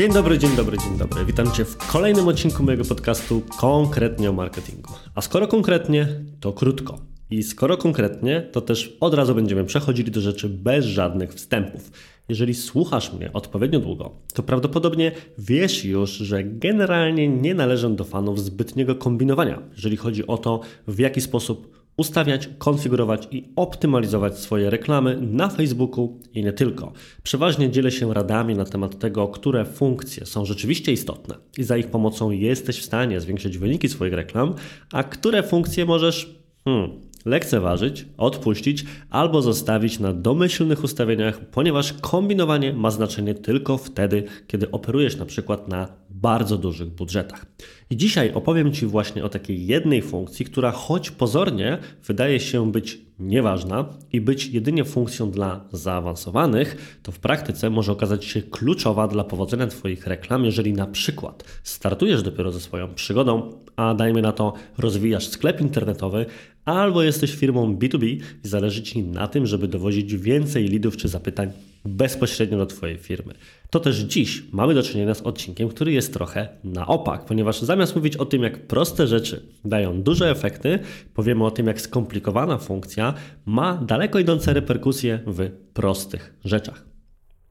Dzień dobry, dzień dobry, dzień dobry. Witam Cię w kolejnym odcinku mojego podcastu konkretnie o marketingu. A skoro konkretnie, to krótko. I skoro konkretnie, to też od razu będziemy przechodzili do rzeczy bez żadnych wstępów. Jeżeli słuchasz mnie odpowiednio długo, to prawdopodobnie wiesz już, że generalnie nie należę do fanów zbytniego kombinowania, jeżeli chodzi o to, w jaki sposób ustawiać, konfigurować i optymalizować swoje reklamy na Facebooku i nie tylko. Przeważnie dzielę się radami na temat tego, które funkcje są rzeczywiście istotne i za ich pomocą jesteś w stanie zwiększyć wyniki swoich reklam, a które funkcje możesz hmm, lekceważyć, odpuścić albo zostawić na domyślnych ustawieniach, ponieważ kombinowanie ma znaczenie tylko wtedy, kiedy operujesz na przykład na bardzo dużych budżetach. I dzisiaj opowiem Ci właśnie o takiej jednej funkcji, która choć pozornie wydaje się być nieważna i być jedynie funkcją dla zaawansowanych, to w praktyce może okazać się kluczowa dla powodzenia Twoich reklam, jeżeli na przykład startujesz dopiero ze swoją przygodą, a dajmy na to rozwijasz sklep internetowy, albo jesteś firmą B2B i zależy Ci na tym, żeby dowozić więcej lidów czy zapytań bezpośrednio do Twojej firmy. To też dziś mamy do czynienia z odcinkiem, który jest trochę na opak, ponieważ zamiast mówić o tym, jak proste rzeczy dają duże efekty, powiemy o tym, jak skomplikowana funkcja ma daleko idące reperkusje w prostych rzeczach.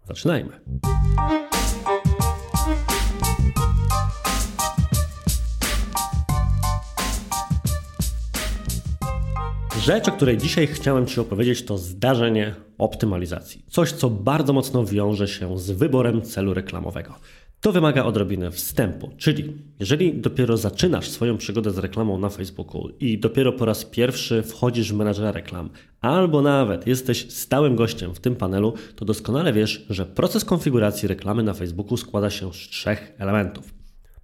Zaczynajmy. Rzecz, o której dzisiaj chciałem Ci opowiedzieć, to zdarzenie optymalizacji. Coś, co bardzo mocno wiąże się z wyborem celu reklamowego. To wymaga odrobiny wstępu, czyli jeżeli dopiero zaczynasz swoją przygodę z reklamą na Facebooku i dopiero po raz pierwszy wchodzisz w menadżera reklam, albo nawet jesteś stałym gościem w tym panelu, to doskonale wiesz, że proces konfiguracji reklamy na Facebooku składa się z trzech elementów.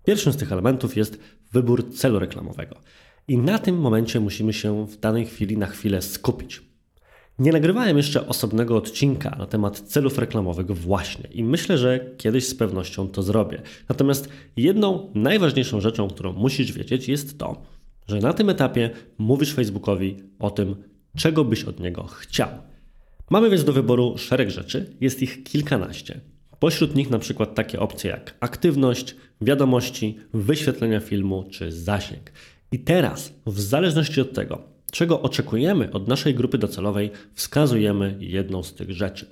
Pierwszym z tych elementów jest wybór celu reklamowego. I na tym momencie musimy się w danej chwili na chwilę skupić. Nie nagrywałem jeszcze osobnego odcinka na temat celów reklamowych właśnie i myślę, że kiedyś z pewnością to zrobię. Natomiast jedną najważniejszą rzeczą, którą musisz wiedzieć jest to, że na tym etapie mówisz Facebookowi o tym, czego byś od niego chciał. Mamy więc do wyboru szereg rzeczy, jest ich kilkanaście. Pośród nich na przykład takie opcje jak aktywność, wiadomości, wyświetlenia filmu czy zasięg. I teraz, w zależności od tego, czego oczekujemy od naszej grupy docelowej, wskazujemy jedną z tych rzeczy.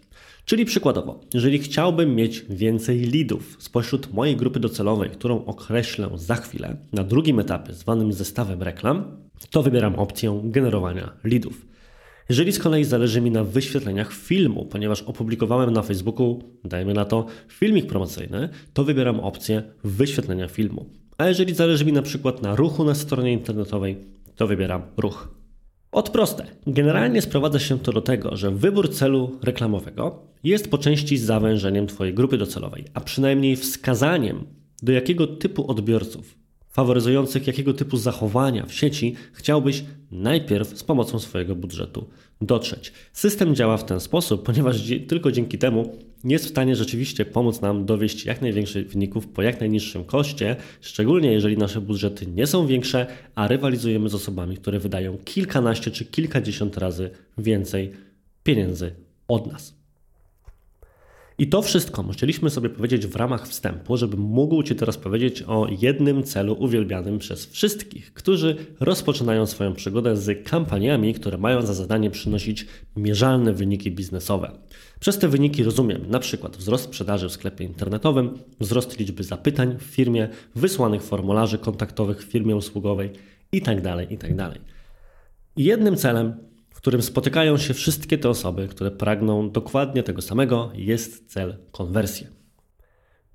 Czyli przykładowo, jeżeli chciałbym mieć więcej lidów spośród mojej grupy docelowej, którą określę za chwilę, na drugim etapie zwanym zestawem reklam, to wybieram opcję generowania lidów. Jeżeli z kolei zależy mi na wyświetleniach filmu, ponieważ opublikowałem na Facebooku, dajmy na to, filmik promocyjny, to wybieram opcję wyświetlenia filmu. A jeżeli zależy mi na przykład na ruchu na stronie internetowej, to wybieram ruch. Od proste. Generalnie sprowadza się to do tego, że wybór celu reklamowego jest po części zawężeniem Twojej grupy docelowej, a przynajmniej wskazaniem, do jakiego typu odbiorców faworyzujących jakiego typu zachowania w sieci chciałbyś najpierw z pomocą swojego budżetu dotrzeć. System działa w ten sposób, ponieważ tylko dzięki temu jest w stanie rzeczywiście pomóc nam dowieść jak największych wyników po jak najniższym koszcie, szczególnie jeżeli nasze budżety nie są większe, a rywalizujemy z osobami, które wydają kilkanaście czy kilkadziesiąt razy więcej pieniędzy od nas. I to wszystko musieliśmy sobie powiedzieć w ramach wstępu, żeby mógł Ci teraz powiedzieć o jednym celu uwielbianym przez wszystkich, którzy rozpoczynają swoją przygodę z kampaniami, które mają za zadanie przynosić mierzalne wyniki biznesowe. Przez te wyniki rozumiem przykład wzrost sprzedaży w sklepie internetowym, wzrost liczby zapytań w firmie, wysłanych formularzy kontaktowych w firmie usługowej itd. Tak itd. Tak jednym celem w którym spotykają się wszystkie te osoby, które pragną dokładnie tego samego, jest cel konwersji.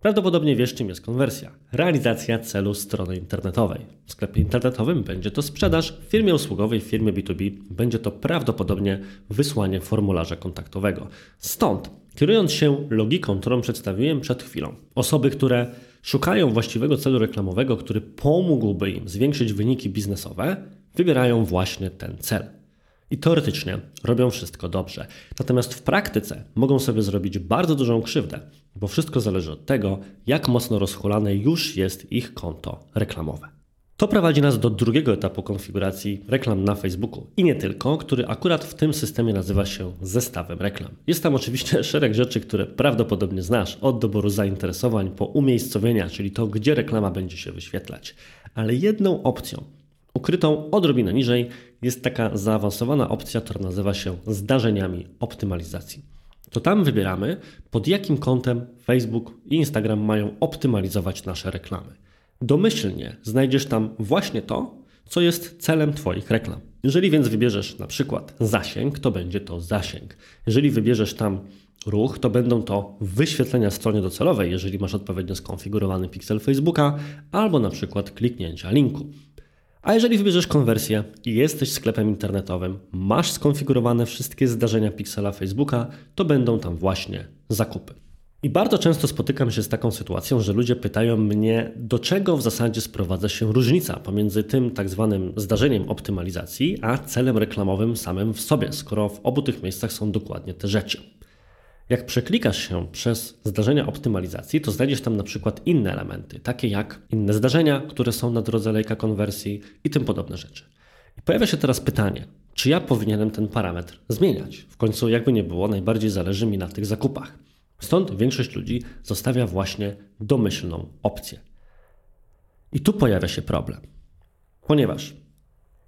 Prawdopodobnie wiesz, czym jest konwersja. Realizacja celu strony internetowej. W sklepie internetowym będzie to sprzedaż, w firmie usługowej, w firmie B2B będzie to prawdopodobnie wysłanie formularza kontaktowego. Stąd, kierując się logiką, którą przedstawiłem przed chwilą, osoby, które szukają właściwego celu reklamowego, który pomógłby im zwiększyć wyniki biznesowe, wybierają właśnie ten cel i teoretycznie robią wszystko dobrze. Natomiast w praktyce mogą sobie zrobić bardzo dużą krzywdę, bo wszystko zależy od tego, jak mocno rozchulane już jest ich konto reklamowe. To prowadzi nas do drugiego etapu konfiguracji reklam na Facebooku i nie tylko, który akurat w tym systemie nazywa się zestawem reklam. Jest tam oczywiście szereg rzeczy, które prawdopodobnie znasz, od doboru zainteresowań po umiejscowienia, czyli to, gdzie reklama będzie się wyświetlać. Ale jedną opcją, ukrytą odrobinę niżej, jest taka zaawansowana opcja, która nazywa się zdarzeniami optymalizacji. To tam wybieramy, pod jakim kątem Facebook i Instagram mają optymalizować nasze reklamy. Domyślnie znajdziesz tam właśnie to, co jest celem Twoich reklam. Jeżeli więc wybierzesz na przykład zasięg, to będzie to zasięg. Jeżeli wybierzesz tam ruch, to będą to wyświetlenia stronie docelowej, jeżeli masz odpowiednio skonfigurowany pixel Facebooka, albo na przykład kliknięcia linku. A jeżeli wybierzesz konwersję i jesteś sklepem internetowym, masz skonfigurowane wszystkie zdarzenia pixela Facebooka, to będą tam właśnie zakupy. I bardzo często spotykam się z taką sytuacją, że ludzie pytają mnie, do czego w zasadzie sprowadza się różnica pomiędzy tym tak zwanym zdarzeniem optymalizacji, a celem reklamowym samym w sobie, skoro w obu tych miejscach są dokładnie te rzeczy. Jak przeklikasz się przez zdarzenia optymalizacji, to znajdziesz tam na przykład inne elementy, takie jak inne zdarzenia, które są na drodze lejka konwersji i tym podobne rzeczy. I pojawia się teraz pytanie, czy ja powinienem ten parametr zmieniać? W końcu, jakby nie było, najbardziej zależy mi na tych zakupach. Stąd większość ludzi zostawia właśnie domyślną opcję. I tu pojawia się problem. Ponieważ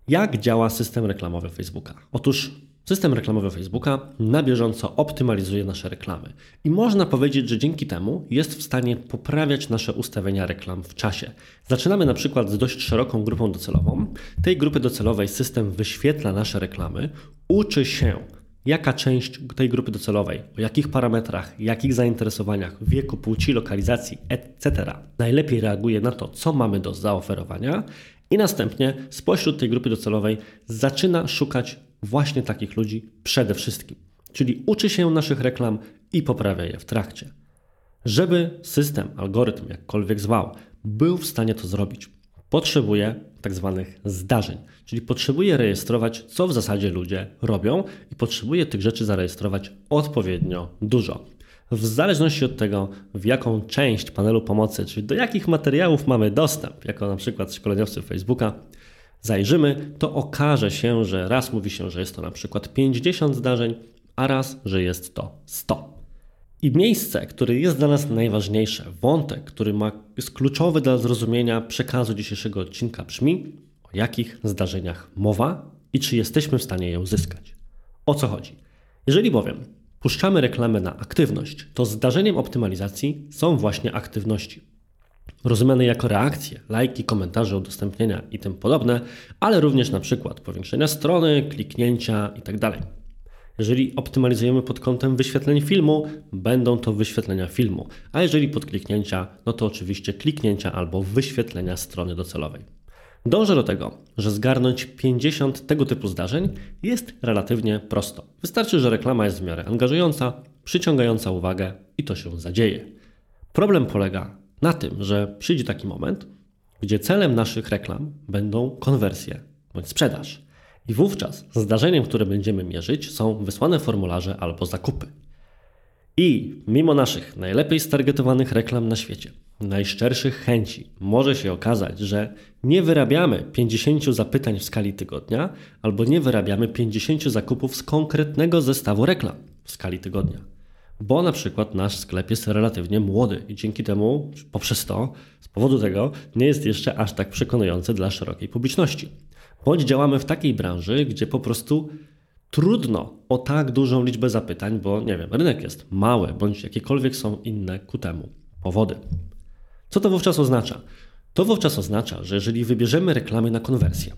jak działa system reklamowy Facebooka? Otóż system reklamowy Facebooka na bieżąco optymalizuje nasze reklamy. I można powiedzieć, że dzięki temu jest w stanie poprawiać nasze ustawienia reklam w czasie. Zaczynamy na przykład z dość szeroką grupą docelową. Tej grupy docelowej system wyświetla nasze reklamy, uczy się jaka część tej grupy docelowej, o jakich parametrach, jakich zainteresowaniach, wieku, płci, lokalizacji, etc. najlepiej reaguje na to, co mamy do zaoferowania i następnie spośród tej grupy docelowej zaczyna szukać właśnie takich ludzi przede wszystkim. Czyli uczy się naszych reklam i poprawia je w trakcie. Żeby system, algorytm, jakkolwiek zwał, był w stanie to zrobić, potrzebuje tak zwanych zdarzeń, czyli potrzebuje rejestrować, co w zasadzie ludzie robią i potrzebuje tych rzeczy zarejestrować odpowiednio dużo. W zależności od tego, w jaką część panelu pomocy, czyli do jakich materiałów mamy dostęp, jako na przykład szkoleniowcy Facebooka, zajrzymy, to okaże się, że raz mówi się, że jest to na przykład 50 zdarzeń, a raz, że jest to 100. I miejsce, które jest dla nas najważniejsze, wątek, który ma, jest kluczowy dla zrozumienia przekazu dzisiejszego odcinka brzmi, o jakich zdarzeniach mowa i czy jesteśmy w stanie je uzyskać. O co chodzi? Jeżeli bowiem puszczamy reklamę na aktywność, to zdarzeniem optymalizacji są właśnie aktywności. Rozumiane jako reakcje, lajki, komentarze, udostępnienia i tym podobne, ale również na przykład powiększenia strony, kliknięcia itd. Tak jeżeli optymalizujemy pod kątem wyświetleń filmu, będą to wyświetlenia filmu, a jeżeli pod kliknięcia, no to oczywiście kliknięcia albo wyświetlenia strony docelowej. Dążę do tego, że zgarnąć 50 tego typu zdarzeń jest relatywnie prosto. Wystarczy, że reklama jest w miarę angażująca, przyciągająca uwagę i to się zadzieje. Problem polega na tym, że przyjdzie taki moment, gdzie celem naszych reklam będą konwersje bądź sprzedaż. I wówczas zdarzeniem, które będziemy mierzyć, są wysłane formularze albo zakupy. I mimo naszych najlepiej stargetowanych reklam na świecie, najszczerszych chęci, może się okazać, że nie wyrabiamy 50 zapytań w skali tygodnia, albo nie wyrabiamy 50 zakupów z konkretnego zestawu reklam w skali tygodnia. Bo na przykład nasz sklep jest relatywnie młody i dzięki temu, poprzez to, z powodu tego, nie jest jeszcze aż tak przekonujący dla szerokiej publiczności bądź działamy w takiej branży, gdzie po prostu trudno o tak dużą liczbę zapytań, bo nie wiem, rynek jest mały, bądź jakiekolwiek są inne ku temu powody. Co to wówczas oznacza? To wówczas oznacza, że jeżeli wybierzemy reklamy na konwersję,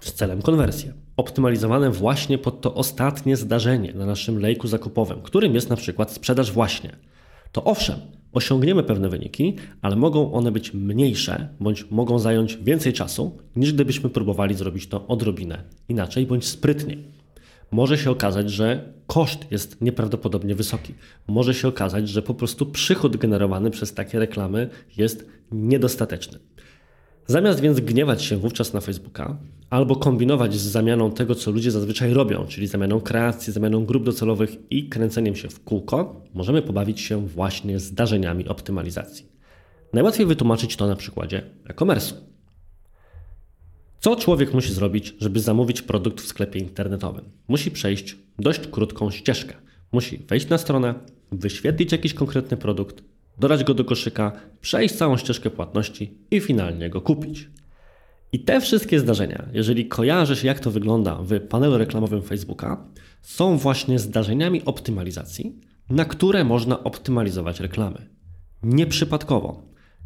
z celem konwersji, optymalizowane właśnie pod to ostatnie zdarzenie na naszym lejku zakupowym, którym jest na przykład sprzedaż właśnie, to owszem, osiągniemy pewne wyniki, ale mogą one być mniejsze bądź mogą zająć więcej czasu, niż gdybyśmy próbowali zrobić to odrobinę inaczej bądź sprytniej. Może się okazać, że koszt jest nieprawdopodobnie wysoki. Może się okazać, że po prostu przychód generowany przez takie reklamy jest niedostateczny. Zamiast więc gniewać się wówczas na Facebooka albo kombinować z zamianą tego, co ludzie zazwyczaj robią, czyli zamianą kreacji, zamianą grup docelowych i kręceniem się w kółko, możemy pobawić się właśnie zdarzeniami optymalizacji. Najłatwiej wytłumaczyć to na przykładzie e-commerce. Co człowiek musi zrobić, żeby zamówić produkt w sklepie internetowym? Musi przejść dość krótką ścieżkę. Musi wejść na stronę, wyświetlić jakiś konkretny produkt, dodać go do koszyka, przejść całą ścieżkę płatności i finalnie go kupić. I te wszystkie zdarzenia, jeżeli kojarzysz, jak to wygląda w panelu reklamowym Facebooka, są właśnie zdarzeniami optymalizacji, na które można optymalizować reklamy. Nieprzypadkowo.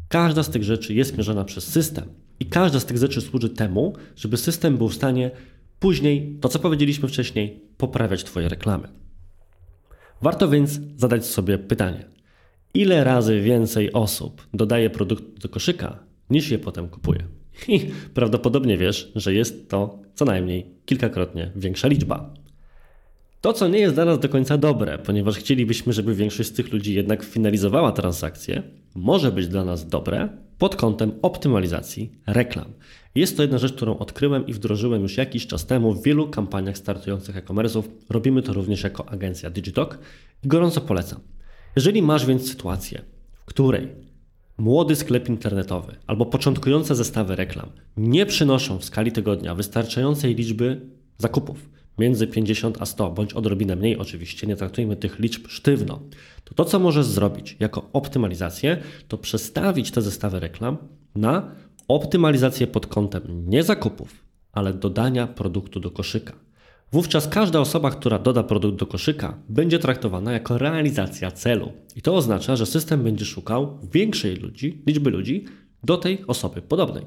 Każda z tych rzeczy jest mierzona przez system i każda z tych rzeczy służy temu, żeby system był w stanie później, to co powiedzieliśmy wcześniej, poprawiać Twoje reklamy. Warto więc zadać sobie pytanie: ile razy więcej osób dodaje produkt do koszyka, niż je potem kupuje? I prawdopodobnie wiesz, że jest to co najmniej kilkakrotnie większa liczba. To, co nie jest dla nas do końca dobre, ponieważ chcielibyśmy, żeby większość z tych ludzi jednak finalizowała transakcję, może być dla nas dobre pod kątem optymalizacji reklam. Jest to jedna rzecz, którą odkryłem i wdrożyłem już jakiś czas temu w wielu kampaniach startujących e-commerce'ów. Robimy to również jako agencja Digitalk i gorąco polecam. Jeżeli masz więc sytuację, w której młody sklep internetowy albo początkujące zestawy reklam nie przynoszą w skali tygodnia wystarczającej liczby zakupów, między 50 a 100, bądź odrobinę mniej oczywiście, nie traktujmy tych liczb sztywno, to to, co możesz zrobić jako optymalizację, to przestawić te zestawy reklam na optymalizację pod kątem nie zakupów, ale dodania produktu do koszyka. Wówczas każda osoba, która doda produkt do koszyka, będzie traktowana jako realizacja celu. I to oznacza, że system będzie szukał większej ludzi, liczby ludzi do tej osoby podobnej.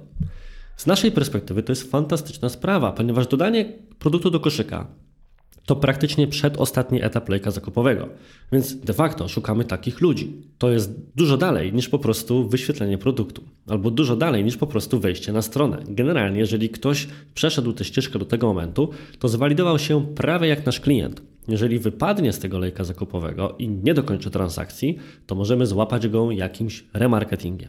Z naszej perspektywy to jest fantastyczna sprawa, ponieważ dodanie produktu do koszyka to praktycznie przedostatni etap lejka zakupowego. Więc de facto szukamy takich ludzi. To jest dużo dalej niż po prostu wyświetlenie produktu, albo dużo dalej niż po prostu wejście na stronę. Generalnie, jeżeli ktoś przeszedł tę ścieżkę do tego momentu, to zwalidował się prawie jak nasz klient. Jeżeli wypadnie z tego lejka zakupowego i nie dokończy transakcji, to możemy złapać go jakimś remarketingiem.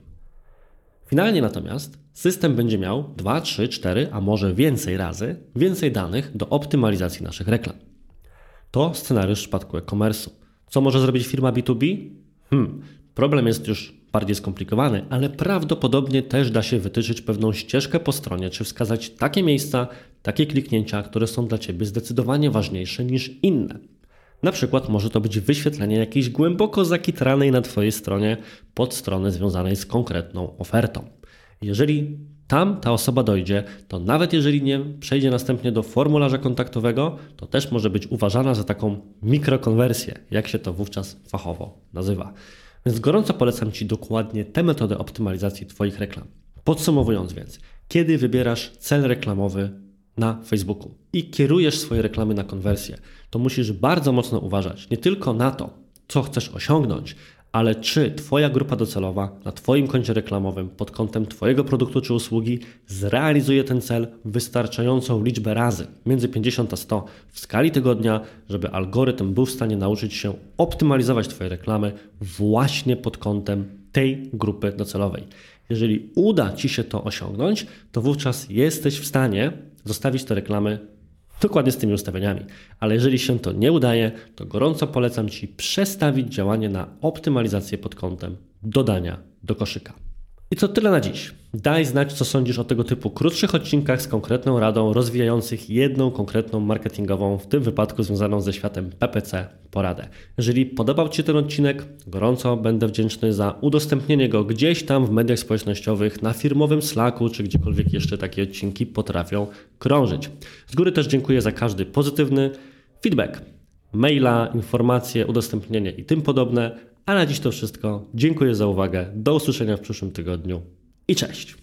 Finalnie natomiast system będzie miał 2, 3, 4, a może więcej razy więcej danych do optymalizacji naszych reklam. To scenariusz w przypadku e-commerce'u. Co może zrobić firma B2B? Hmm, problem jest już bardziej skomplikowany, ale prawdopodobnie też da się wytyczyć pewną ścieżkę po stronie, czy wskazać takie miejsca, takie kliknięcia, które są dla Ciebie zdecydowanie ważniejsze niż inne. Na przykład może to być wyświetlenie jakiejś głęboko zakitranej na Twojej stronie podstrony związanej z konkretną ofertą. Jeżeli tam ta osoba dojdzie, to nawet jeżeli nie przejdzie następnie do formularza kontaktowego, to też może być uważana za taką mikrokonwersję, jak się to wówczas fachowo nazywa. Więc gorąco polecam Ci dokładnie tę metodę optymalizacji Twoich reklam. Podsumowując więc, kiedy wybierasz cel reklamowy na Facebooku i kierujesz swoje reklamy na konwersję, to musisz bardzo mocno uważać nie tylko na to, co chcesz osiągnąć, ale czy Twoja grupa docelowa na Twoim koncie reklamowym pod kątem Twojego produktu czy usługi zrealizuje ten cel wystarczającą liczbę razy, między 50 a 100 w skali tygodnia, żeby algorytm był w stanie nauczyć się optymalizować Twoje reklamy właśnie pod kątem tej grupy docelowej. Jeżeli uda Ci się to osiągnąć, to wówczas jesteś w stanie zostawić te reklamy dokładnie z tymi ustawieniami. Ale jeżeli się to nie udaje, to gorąco polecam Ci przestawić działanie na optymalizację pod kątem dodania do koszyka. I to tyle na dziś. Daj znać, co sądzisz o tego typu krótszych odcinkach z konkretną radą rozwijających jedną konkretną marketingową, w tym wypadku związaną ze światem PPC, poradę. Jeżeli podobał Ci się ten odcinek, gorąco będę wdzięczny za udostępnienie go gdzieś tam w mediach społecznościowych, na firmowym Slacku, czy gdziekolwiek jeszcze takie odcinki potrafią krążyć. Z góry też dziękuję za każdy pozytywny feedback, maila, informacje, udostępnienie i tym podobne. A na dziś to wszystko. Dziękuję za uwagę. Do usłyszenia w przyszłym tygodniu i cześć.